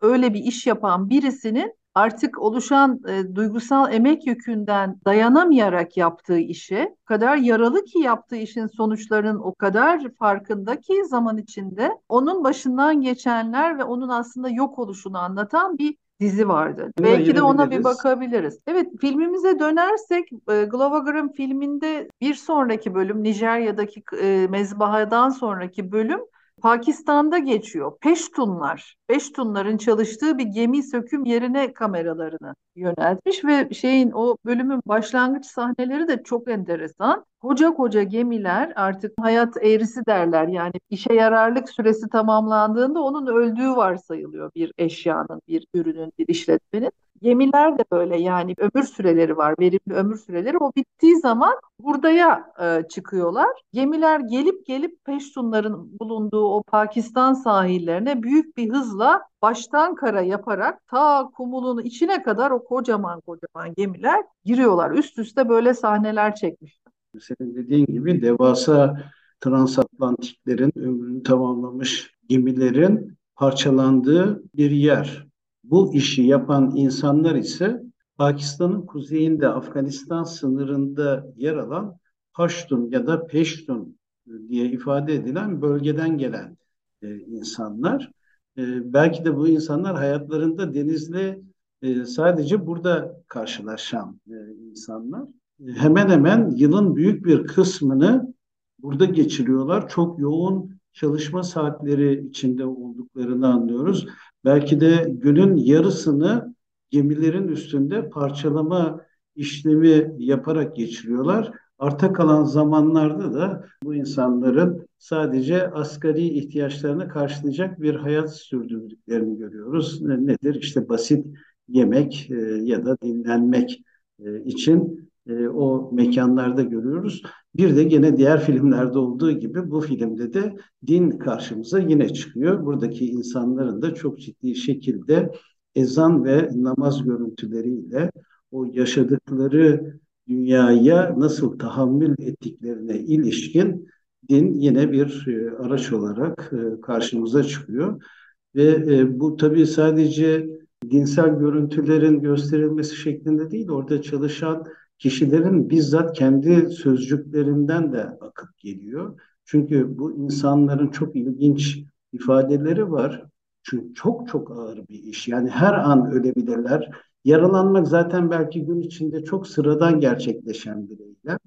Öyle bir iş yapan birisinin artık oluşan e, duygusal emek yükünden dayanamayarak yaptığı işe, o kadar yaralı ki yaptığı işin sonuçlarının o kadar farkında ki zaman içinde onun başından geçenler ve onun aslında yok oluşunu anlatan bir dizi vardı. Bunu Belki de ona bir bakabiliriz. Evet filmimize dönersek e, Glover filminde bir sonraki bölüm Nijerya'daki e, mezbahadan sonraki bölüm Pakistan'da geçiyor. Peştunlar, Peştunların çalıştığı bir gemi söküm yerine kameralarını yöneltmiş ve şeyin o bölümün başlangıç sahneleri de çok enteresan. Koca koca gemiler artık hayat eğrisi derler yani işe yararlık süresi tamamlandığında onun öldüğü varsayılıyor bir eşyanın, bir ürünün, bir işletmenin. Gemiler de böyle yani ömür süreleri var, verimli ömür süreleri. O bittiği zaman hurdaya e, çıkıyorlar. Gemiler gelip gelip Peştunların bulunduğu o Pakistan sahillerine büyük bir hızla baştan kara yaparak ta kumulun içine kadar o kocaman kocaman gemiler giriyorlar. Üst üste böyle sahneler çekmişler. Senin dediğin gibi devasa transatlantiklerin ömrünü tamamlamış gemilerin parçalandığı bir yer. Bu işi yapan insanlar ise Pakistan'ın kuzeyinde Afganistan sınırında yer alan Paştun ya da Peştun diye ifade edilen bölgeden gelen e, insanlar. E, belki de bu insanlar hayatlarında denizle e, sadece burada karşılaşan e, insanlar. E, hemen hemen yılın büyük bir kısmını burada geçiriyorlar. Çok yoğun çalışma saatleri içinde olduklarını anlıyoruz. Belki de günün yarısını gemilerin üstünde parçalama işlemi yaparak geçiriyorlar. Arta kalan zamanlarda da bu insanların sadece asgari ihtiyaçlarını karşılayacak bir hayat sürdürdüklerini görüyoruz. Nedir? İşte basit yemek e, ya da dinlenmek e, için e, o mekanlarda görüyoruz. Bir de gene diğer filmlerde olduğu gibi bu filmde de din karşımıza yine çıkıyor. Buradaki insanların da çok ciddi şekilde ezan ve namaz görüntüleriyle o yaşadıkları dünyaya nasıl tahammül ettiklerine ilişkin din yine bir e, araç olarak e, karşımıza çıkıyor. Ve e, bu tabii sadece dinsel görüntülerin gösterilmesi şeklinde değil, orada çalışan kişilerin bizzat kendi sözcüklerinden de akıp geliyor. Çünkü bu insanların çok ilginç ifadeleri var. Çünkü çok çok ağır bir iş. Yani her an ölebilirler. Yaralanmak zaten belki gün içinde çok sıradan gerçekleşen bir eylem.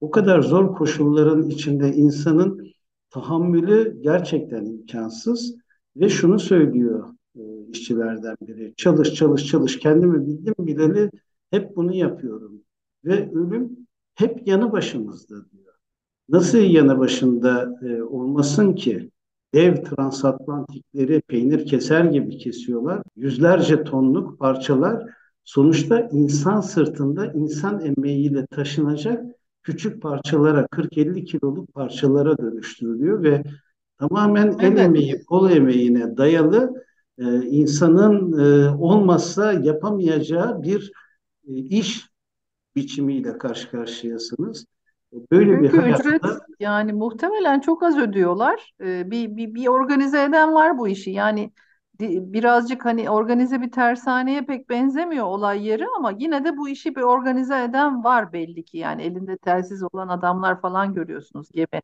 O kadar zor koşulların içinde insanın tahammülü gerçekten imkansız. Ve şunu söylüyor e, işçilerden biri. Çalış, çalış, çalış. Kendimi bildim bileli hep bunu yapıyorum. Ve ölüm hep yanı başımızda diyor. Nasıl yanı başında e, olmasın ki? Dev transatlantikleri peynir keser gibi kesiyorlar. Yüzlerce tonluk parçalar sonuçta insan sırtında insan emeğiyle taşınacak küçük parçalara, 40-50 kiloluk parçalara dönüştürülüyor ve tamamen el emeği, kol emeğine dayalı e, insanın e, olmazsa yapamayacağı bir e, iş biçimiyle karşı karşıyasınız. Böyle bir Çünkü ücret hayatta yani muhtemelen çok az ödüyorlar. Ee, bir, bir, bir organize eden var bu işi. Yani birazcık hani organize bir tersaneye pek benzemiyor olay yeri ama yine de bu işi bir organize eden var belli ki. Yani elinde telsiz olan adamlar falan görüyorsunuz gemi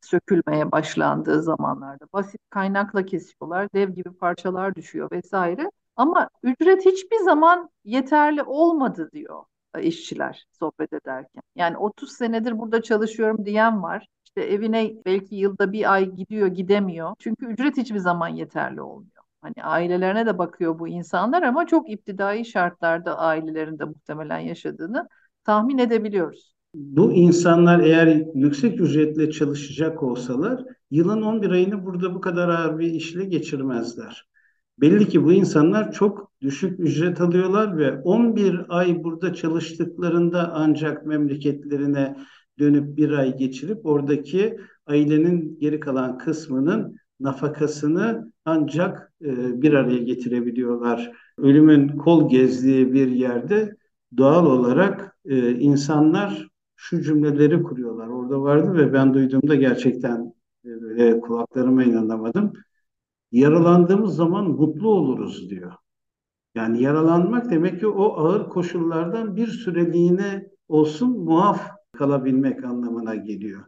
sökülmeye başlandığı zamanlarda. Basit kaynakla kesiyorlar, dev gibi parçalar düşüyor vesaire. Ama ücret hiçbir zaman yeterli olmadı diyor e, işçiler sohbet ederken. Yani 30 senedir burada çalışıyorum diyen var. İşte evine belki yılda bir ay gidiyor, gidemiyor. Çünkü ücret hiçbir zaman yeterli olmuyor. Hani ailelerine de bakıyor bu insanlar ama çok iptidai şartlarda ailelerinde muhtemelen yaşadığını tahmin edebiliyoruz. bu insanlar eğer yüksek ücretle çalışacak olsalar yılın 11 ayını burada bu kadar ağır bir işle geçirmezler. Belli ki bu insanlar çok düşük ücret alıyorlar ve 11 ay burada çalıştıklarında ancak memleketlerine dönüp bir ay geçirip oradaki ailenin geri kalan kısmının nafakasını ancak e, bir araya getirebiliyorlar. Ölümün kol gezdiği bir yerde doğal olarak e, insanlar şu cümleleri kuruyorlar. Orada vardı ve ben duyduğumda gerçekten e, kulaklarıma inanamadım. Yaralandığımız zaman mutlu oluruz diyor. Yani yaralanmak demek ki o ağır koşullardan bir süreliğine olsun muaf kalabilmek anlamına geliyor.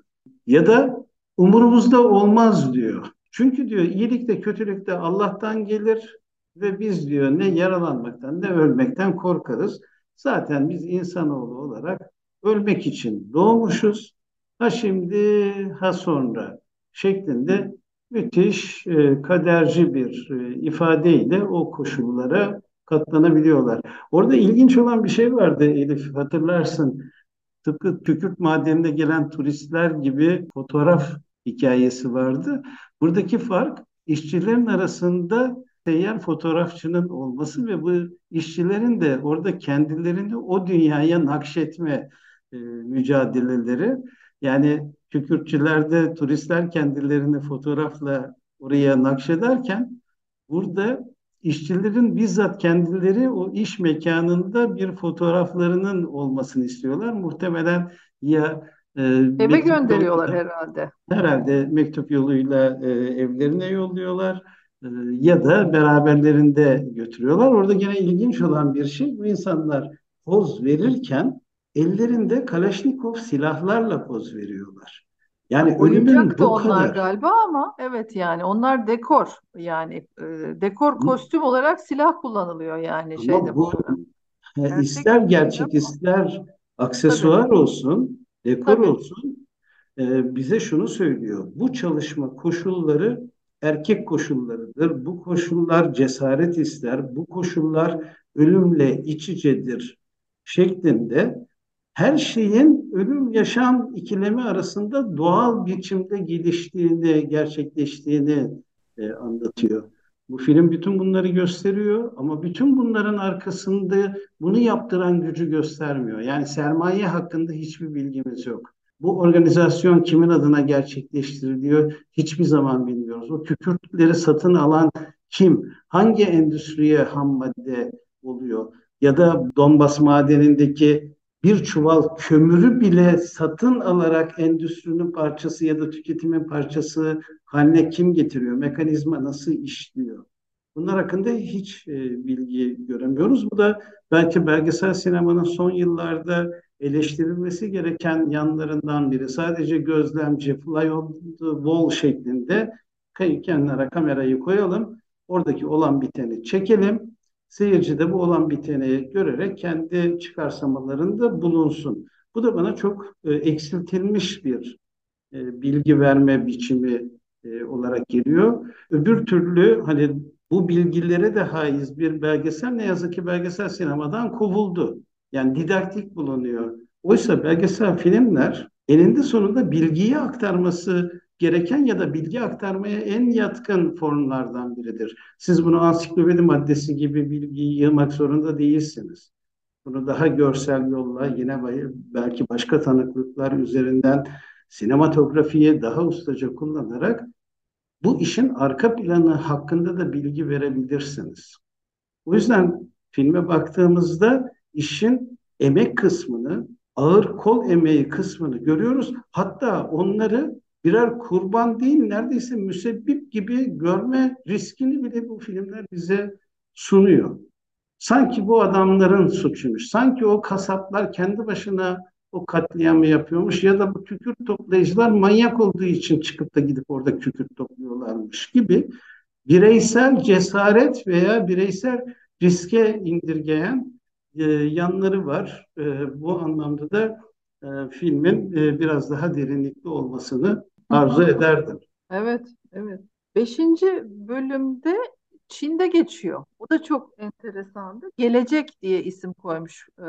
Ya da umurumuzda olmaz diyor. Çünkü diyor iyilik de kötülük de Allah'tan gelir ve biz diyor ne yaralanmaktan ne ölmekten korkarız. Zaten biz insanoğlu olarak ölmek için doğmuşuz. Ha şimdi ha sonra şeklinde müthiş e, kaderci bir e, ifadeyle o koşullara katlanabiliyorlar. Orada ilginç olan bir şey vardı Elif hatırlarsın. Tıpkı kükürt madenine gelen turistler gibi fotoğraf hikayesi vardı. Buradaki fark işçilerin arasında seyyar fotoğrafçının olması ve bu işçilerin de orada kendilerini o dünyaya nakşetme e, mücadeleleri. Yani kükürtçülerde turistler kendilerini fotoğrafla oraya nakşederken burada işçilerin bizzat kendileri o iş mekanında bir fotoğraflarının olmasını istiyorlar. Muhtemelen ya e, Eve mektup gönderiyorlar yoluyla, herhalde. herhalde mektup yoluyla e, evlerine yolluyorlar e, ya da beraberlerinde götürüyorlar. Orada gene ilginç olan bir şey bu insanlar poz verirken ellerinde Kalaşnikov silahlarla poz veriyorlar. Yani ölümün Oyuncak da bu onlar kadar galiba ama evet yani onlar dekor yani e, dekor kostüm olarak silah kullanılıyor yani ama şeyde bu burada. e, Gerçek ister gerçek ama ister tabii aksesuar olsun, dekor tabii. olsun e, bize şunu söylüyor. Bu çalışma koşulları erkek koşullarıdır. Bu koşullar cesaret ister. Bu koşullar ölümle iç içedir şeklinde her şeyin ölüm yaşam ikilemi arasında doğal biçimde geliştiğini, gerçekleştiğini e, anlatıyor. Bu film bütün bunları gösteriyor ama bütün bunların arkasında bunu yaptıran gücü göstermiyor. Yani sermaye hakkında hiçbir bilgimiz yok. Bu organizasyon kimin adına gerçekleştiriliyor hiçbir zaman bilmiyoruz. O kükürtleri satın alan kim? Hangi endüstriye ham madde oluyor? Ya da Donbas madenindeki bir çuval kömürü bile satın alarak endüstrinin parçası ya da tüketimin parçası haline kim getiriyor? Mekanizma nasıl işliyor? Bunlar hakkında hiç e, bilgi göremiyoruz. Bu da belki belgesel sinemanın son yıllarda eleştirilmesi gereken yanlarından biri. Sadece gözlemci, fly on the wall şeklinde kenara kamerayı koyalım. Oradaki olan biteni çekelim. Seyirci de bu olan biteni görerek kendi çıkarsamalarında bulunsun. Bu da bana çok e, eksiltilmiş bir e, bilgi verme biçimi e, olarak geliyor. Öbür türlü hani bu bilgilere de haiz bir belgesel ne yazık ki belgesel sinemadan kovuldu. Yani didaktik bulunuyor. Oysa belgesel filmler eninde sonunda bilgiyi aktarması gereken ya da bilgi aktarmaya en yatkın formlardan biridir. Siz bunu ansiklopedi maddesi gibi bilgiyi yığmak zorunda değilsiniz. Bunu daha görsel yolla yine belki başka tanıklıklar üzerinden sinematografiyi daha ustaca kullanarak bu işin arka planı hakkında da bilgi verebilirsiniz. O yüzden filme baktığımızda işin emek kısmını, ağır kol emeği kısmını görüyoruz. Hatta onları birer kurban değil neredeyse müsebbip gibi görme riskini bile bu filmler bize sunuyor. Sanki bu adamların suçuymuş. Sanki o kasaplar kendi başına o katliamı yapıyormuş ya da bu kükürt toplayıcılar manyak olduğu için çıkıp da gidip orada kükürt topluyorlarmış gibi bireysel cesaret veya bireysel riske indirgeyen e, yanları var. E, bu anlamda da e, filmin e, biraz daha derinlikli olmasını arzu ederdim. Evet, evet. Beşinci bölümde Çin'de geçiyor. O da çok enteresandı. Gelecek diye isim koymuş e,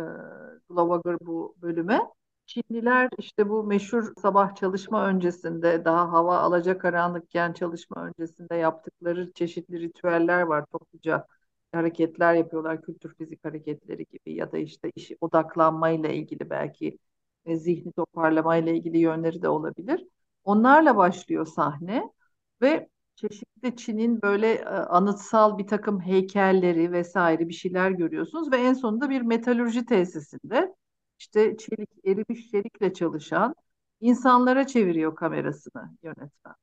Glowager bu bölüme. Çinliler işte bu meşhur sabah çalışma öncesinde daha hava alacakaranlıkken çalışma öncesinde yaptıkları çeşitli ritüeller var. Topluca hareketler yapıyorlar. Kültür fizik hareketleri gibi ya da işte işi odaklanmayla ilgili belki e, zihni toparlamayla ilgili yönleri de olabilir. Onlarla başlıyor sahne ve çeşitli Çin'in böyle e, anıtsal bir takım heykelleri vesaire bir şeyler görüyorsunuz ve en sonunda bir metalürji tesisinde işte çelik, erimiş çelikle çalışan insanlara çeviriyor kamerasını yönetmen.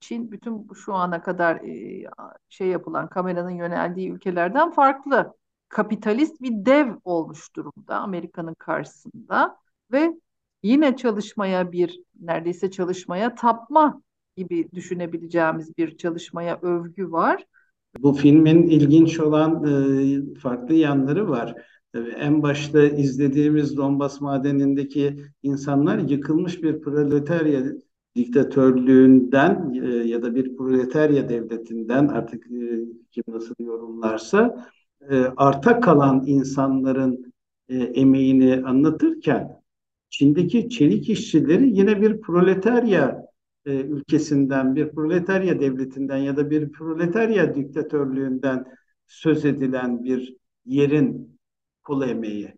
Çin bütün şu ana kadar e, şey yapılan kameranın yöneldiği ülkelerden farklı. Kapitalist bir dev olmuş durumda Amerika'nın karşısında ve yine çalışmaya bir neredeyse çalışmaya tapma gibi düşünebileceğimiz bir çalışmaya övgü var. Bu filmin ilginç olan e, farklı yanları var. Tabii en başta izlediğimiz Donbas madenindeki insanlar yıkılmış bir proletarya diktatörlüğünden e, ya da bir proletarya devletinden artık e, kim nasıl yorumlarsa e, arta kalan insanların e, emeğini anlatırken Çin'deki çelik işçileri yine bir proletarya e, ülkesinden, bir proletarya devletinden ya da bir proletarya diktatörlüğünden söz edilen bir yerin kul emeği.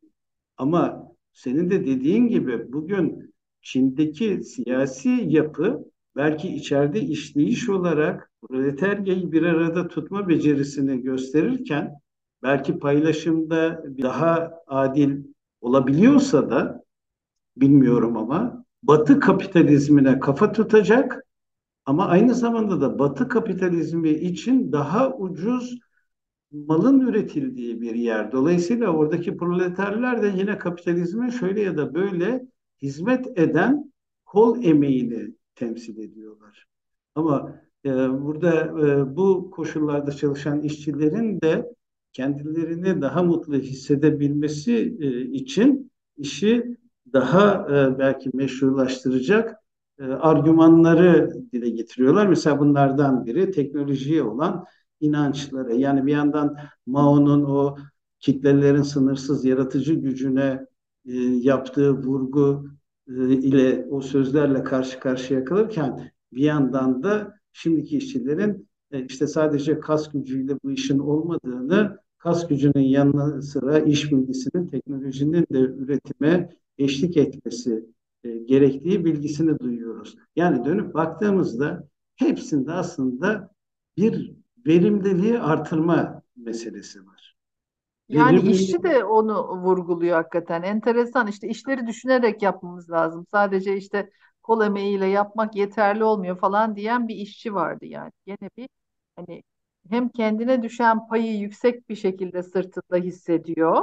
Ama senin de dediğin gibi bugün Çin'deki siyasi yapı belki içeride işleyiş olarak proletaryayı bir arada tutma becerisini gösterirken belki paylaşımda daha adil olabiliyorsa da bilmiyorum ama Batı kapitalizmine kafa tutacak ama aynı zamanda da Batı kapitalizmi için daha ucuz malın üretildiği bir yer. Dolayısıyla oradaki proleterler de yine kapitalizme şöyle ya da böyle hizmet eden kol emeğini temsil ediyorlar. Ama e, burada e, bu koşullarda çalışan işçilerin de kendilerini daha mutlu hissedebilmesi e, için işi daha e, belki meşrulaştıracak e, argümanları dile getiriyorlar. Mesela bunlardan biri teknolojiye olan inançları. Yani bir yandan Mao'nun o kitlelerin sınırsız yaratıcı gücüne e, yaptığı vurgu e, ile o sözlerle karşı karşıya kalırken bir yandan da şimdiki işçilerin e, işte sadece kas gücüyle bu işin olmadığını, kas gücünün yanı sıra iş bilgisinin, teknolojinin de üretime eşlik etmesi e, gerektiği bilgisini duyuyoruz. Yani dönüp baktığımızda hepsinde aslında bir verimliliği artırma meselesi var. Yani Verimliliği işçi de onu vurguluyor hakikaten. Enteresan işte işleri düşünerek yapmamız lazım. Sadece işte kol emeğiyle yapmak yeterli olmuyor falan diyen bir işçi vardı yani. Gene bir hani hem kendine düşen payı yüksek bir şekilde sırtında hissediyor.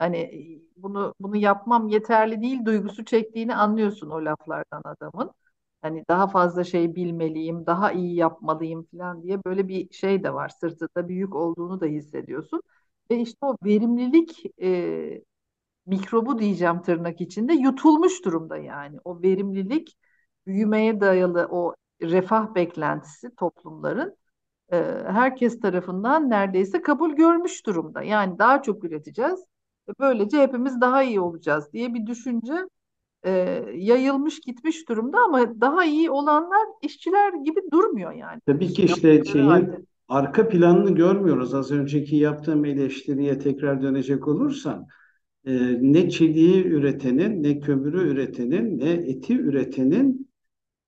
Hani e, bunu bunu yapmam yeterli değil duygusu çektiğini anlıyorsun o laflardan adamın. Hani daha fazla şey bilmeliyim, daha iyi yapmalıyım falan diye böyle bir şey de var. Sırtında bir yük olduğunu da hissediyorsun. Ve işte o verimlilik e, mikrobu diyeceğim tırnak içinde yutulmuş durumda yani. O verimlilik büyümeye dayalı o refah beklentisi toplumların e, herkes tarafından neredeyse kabul görmüş durumda. Yani daha çok üreteceğiz. Böylece hepimiz daha iyi olacağız diye bir düşünce e, yayılmış gitmiş durumda ama daha iyi olanlar işçiler gibi durmuyor yani. Tabii ki işte şeyin halde. arka planını görmüyoruz. Az önceki yaptığım eleştiriye tekrar dönecek olursam, e, ne çeliği üretenin, ne kömürü üretenin, ne eti üretenin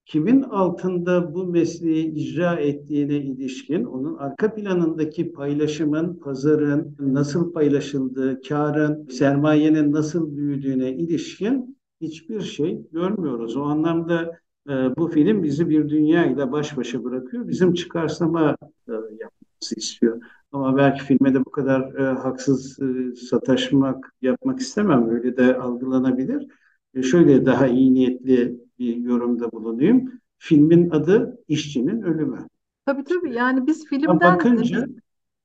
kimin altında bu mesleği icra ettiğine ilişkin, onun arka planındaki paylaşımın, pazarın nasıl paylaşıldığı, karın, sermayenin nasıl büyüdüğüne ilişkin hiçbir şey görmüyoruz. O anlamda e, bu film bizi bir dünya ile baş başa bırakıyor. Bizim çıkarsama e, yapmamızı istiyor. Ama belki filme de bu kadar e, haksız e, sataşmak yapmak istemem. Öyle de algılanabilir. E, şöyle daha iyi niyetli bir yorumda bulunayım. Filmin adı İşçinin Ölümü. Tabii tabii yani biz filmden bakınca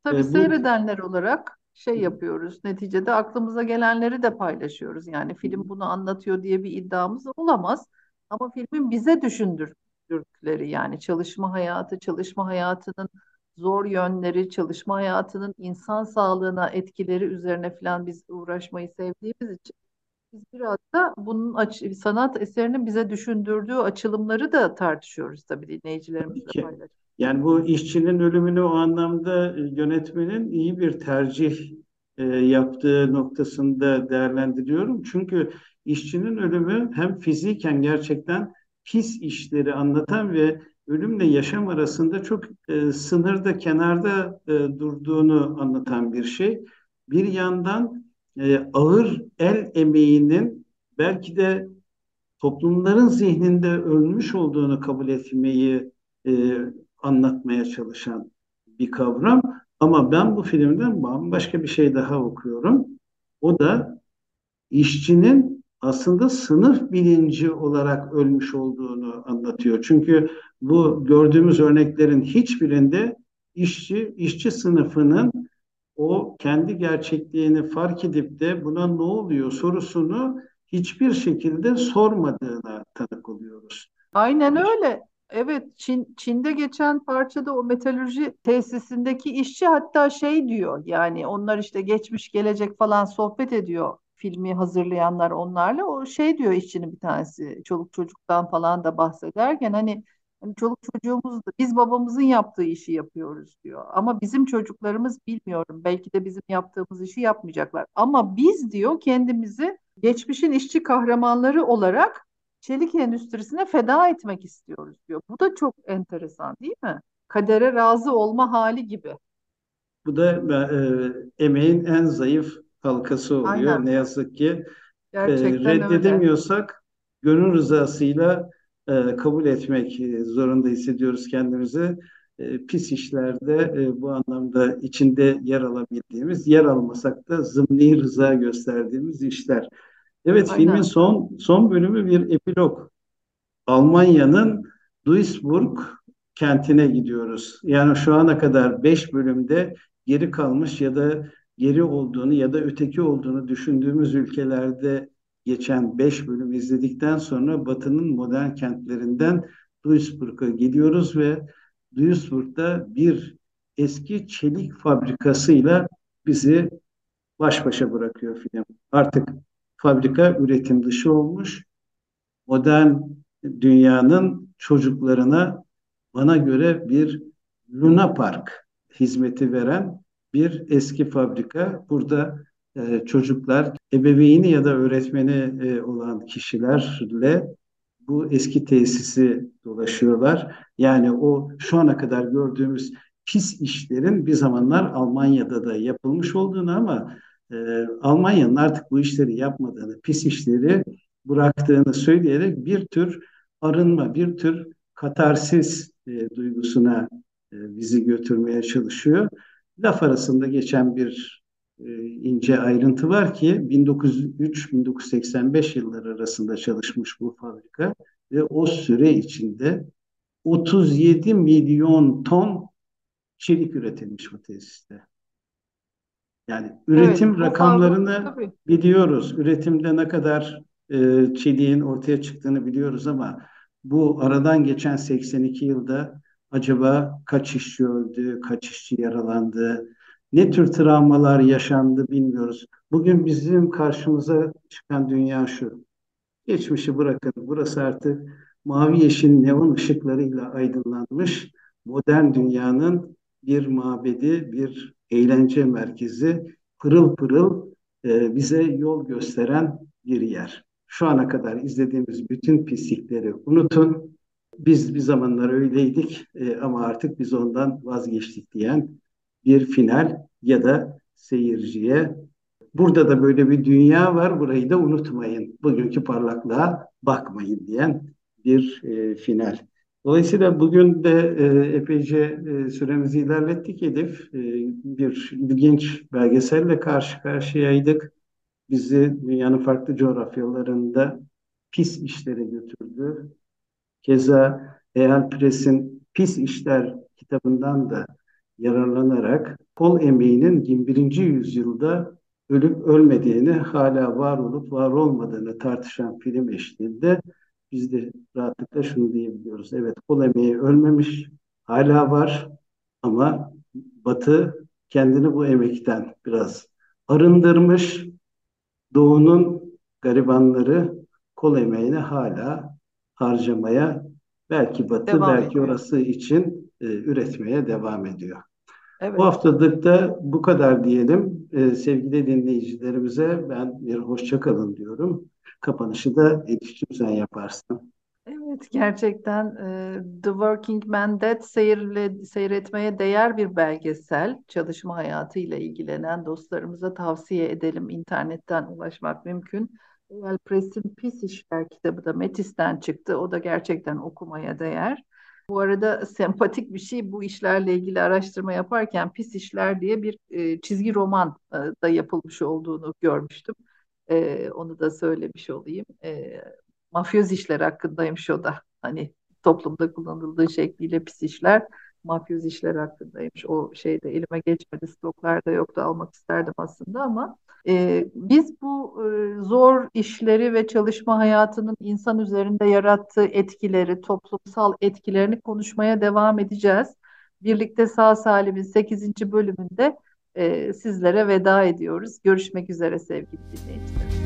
Tabii e, bu seyredenler olarak şey yapıyoruz. Neticede aklımıza gelenleri de paylaşıyoruz. Yani film bunu anlatıyor diye bir iddiamız olamaz. Ama filmin bize düşündürdükleri yani çalışma hayatı, çalışma hayatının zor yönleri, çalışma hayatının insan sağlığına etkileri üzerine falan biz uğraşmayı sevdiğimiz için biz biraz da bunun aç- sanat eserinin bize düşündürdüğü açılımları da tartışıyoruz tabii dinleyicilerimizle paylaşıyoruz. yani bu işçinin ölümünü o anlamda e, yönetmenin iyi bir tercih e, yaptığı noktasında değerlendiriyorum. Çünkü işçinin ölümü hem fiziken gerçekten pis işleri anlatan ve ölümle yaşam arasında çok e, sınırda, kenarda e, durduğunu anlatan bir şey. Bir yandan e, ağır el emeğinin belki de toplumların zihninde ölmüş olduğunu kabul etmeyi e, anlatmaya çalışan bir kavram. Ama ben bu filmden bambaşka bir şey daha okuyorum. O da işçinin aslında sınıf bilinci olarak ölmüş olduğunu anlatıyor. Çünkü bu gördüğümüz örneklerin hiçbirinde işçi, işçi sınıfının o kendi gerçekliğini fark edip de buna ne oluyor sorusunu hiçbir şekilde sormadığına tanık oluyoruz. Aynen öyle. Evet, Çin, Çin'de geçen parçada o metalürji tesisindeki işçi hatta şey diyor yani onlar işte geçmiş gelecek falan sohbet ediyor filmi hazırlayanlar onlarla. O şey diyor işçinin bir tanesi çoluk çocuktan falan da bahsederken hani, hani çoluk çocuğumuz da biz babamızın yaptığı işi yapıyoruz diyor. Ama bizim çocuklarımız bilmiyorum belki de bizim yaptığımız işi yapmayacaklar. Ama biz diyor kendimizi geçmişin işçi kahramanları olarak çelik endüstrisine feda etmek istiyoruz diyor. Bu da çok enteresan değil mi? Kadere razı olma hali gibi. Bu da e, emeğin en zayıf halkası oluyor. Aynen. Ne yazık ki e, Gerçekten öyle. reddedemiyorsak gönül rızasıyla e, kabul etmek e, zorunda hissediyoruz kendimizi. E, pis işlerde e, bu anlamda içinde yer alabildiğimiz, yer almasak da zımni rıza gösterdiğimiz işler. Evet, filmin Aynen. son son bölümü bir epilog. Almanya'nın Duisburg kentine gidiyoruz. Yani şu ana kadar 5 bölümde geri kalmış ya da geri olduğunu ya da öteki olduğunu düşündüğümüz ülkelerde geçen 5 bölüm izledikten sonra Batı'nın modern kentlerinden Duisburg'a gidiyoruz ve Duisburg'da bir eski çelik fabrikasıyla bizi baş başa bırakıyor film. Artık fabrika üretim dışı olmuş modern dünyanın çocuklarına bana göre bir Luna Park hizmeti veren bir eski fabrika. Burada e, çocuklar ebeveyni ya da öğretmeni e, olan kişilerle bu eski tesisi dolaşıyorlar. Yani o şu ana kadar gördüğümüz pis işlerin bir zamanlar Almanya'da da yapılmış olduğunu ama e, Almanya'nın artık bu işleri yapmadığını, pis işleri bıraktığını söyleyerek bir tür arınma, bir tür katarsis e, duygusuna e, bizi götürmeye çalışıyor. Laf arasında geçen bir ince ayrıntı var ki 1903-1985 yılları arasında çalışmış bu fabrika ve o süre içinde 37 milyon ton çelik üretilmiş bu tesiste. Yani üretim Evet, rakamlarını tabii. biliyoruz. Üretimde ne kadar e, çeliğin ortaya çıktığını biliyoruz ama bu aradan geçen 82 yılda acaba kaç işçi öldü, kaç işçi yaralandı, ne tür travmalar yaşandı bilmiyoruz. Bugün bizim karşımıza çıkan dünya şu. Geçmişi bırakın. Burası artık mavi yeşil neon ışıklarıyla aydınlanmış modern dünyanın bir mabedi, bir eğlence merkezi, pırıl pırıl e, bize yol gösteren bir yer. Şu ana kadar izlediğimiz bütün pislikleri unutun. Biz bir zamanlar öyleydik e, ama artık biz ondan vazgeçtik diyen bir final ya da seyirciye burada da böyle bir dünya var burayı da unutmayın. Bugünkü parlaklığa bakmayın diyen bir e, final. Dolayısıyla bugün de e, epeyce e, süremizi ilerlettik Elif. E, bir ilginç belgeselle karşı karşıyaydık. Bizi dünyanın farklı coğrafyalarında pis işlere götürdü. Keza Eyal Press'in Pis İşler kitabından da yararlanarak kol emeğinin 21. yüzyılda ölüp ölmediğini, hala var olup var olmadığını tartışan film eşliğinde biz de rahatlıkla şunu diyebiliyoruz. Evet kol emeği ölmemiş, hala var ama Batı kendini bu emekten biraz arındırmış. Doğu'nun garibanları kol emeğini hala harcamaya belki Batı Devam belki ediyor. orası için e, üretmeye devam ediyor. Bu Evet. haftalık da bu kadar diyelim. E, sevgili dinleyicilerimize ben bir hoşça kalın diyorum. Kapanışı da Elif'ciğim sen yaparsın. Evet, gerçekten e, The Working Man Dead seyirle, seyretmeye değer bir belgesel. Çalışma hayatıyla ilgilenen dostlarımıza tavsiye edelim. İnternetten ulaşmak mümkün. Eyal Press'in Pis İşler kitabı da Metis'ten çıktı. O da gerçekten okumaya değer. Bu arada sempatik bir şey bu işlerle ilgili araştırma yaparken Pis İşler diye bir e, çizgi roman e, da yapılmış olduğunu görmüştüm. E, onu da söylemiş olayım. E, mafyoz işler hakkındaymış o da. Hani toplumda kullanıldığı şekliyle pis işler, mafyoz işler hakkındaymış. O şeyde elime geçmedi, stoklarda yoktu, almak isterdim aslında ama e, biz bu e, zor işleri ve çalışma hayatının insan üzerinde yarattığı etkileri, toplumsal etkilerini konuşmaya devam edeceğiz. Birlikte Sağ Salim'in 8. bölümünde e, sizlere veda ediyoruz. Görüşmek üzere sevgili dinleyiciler.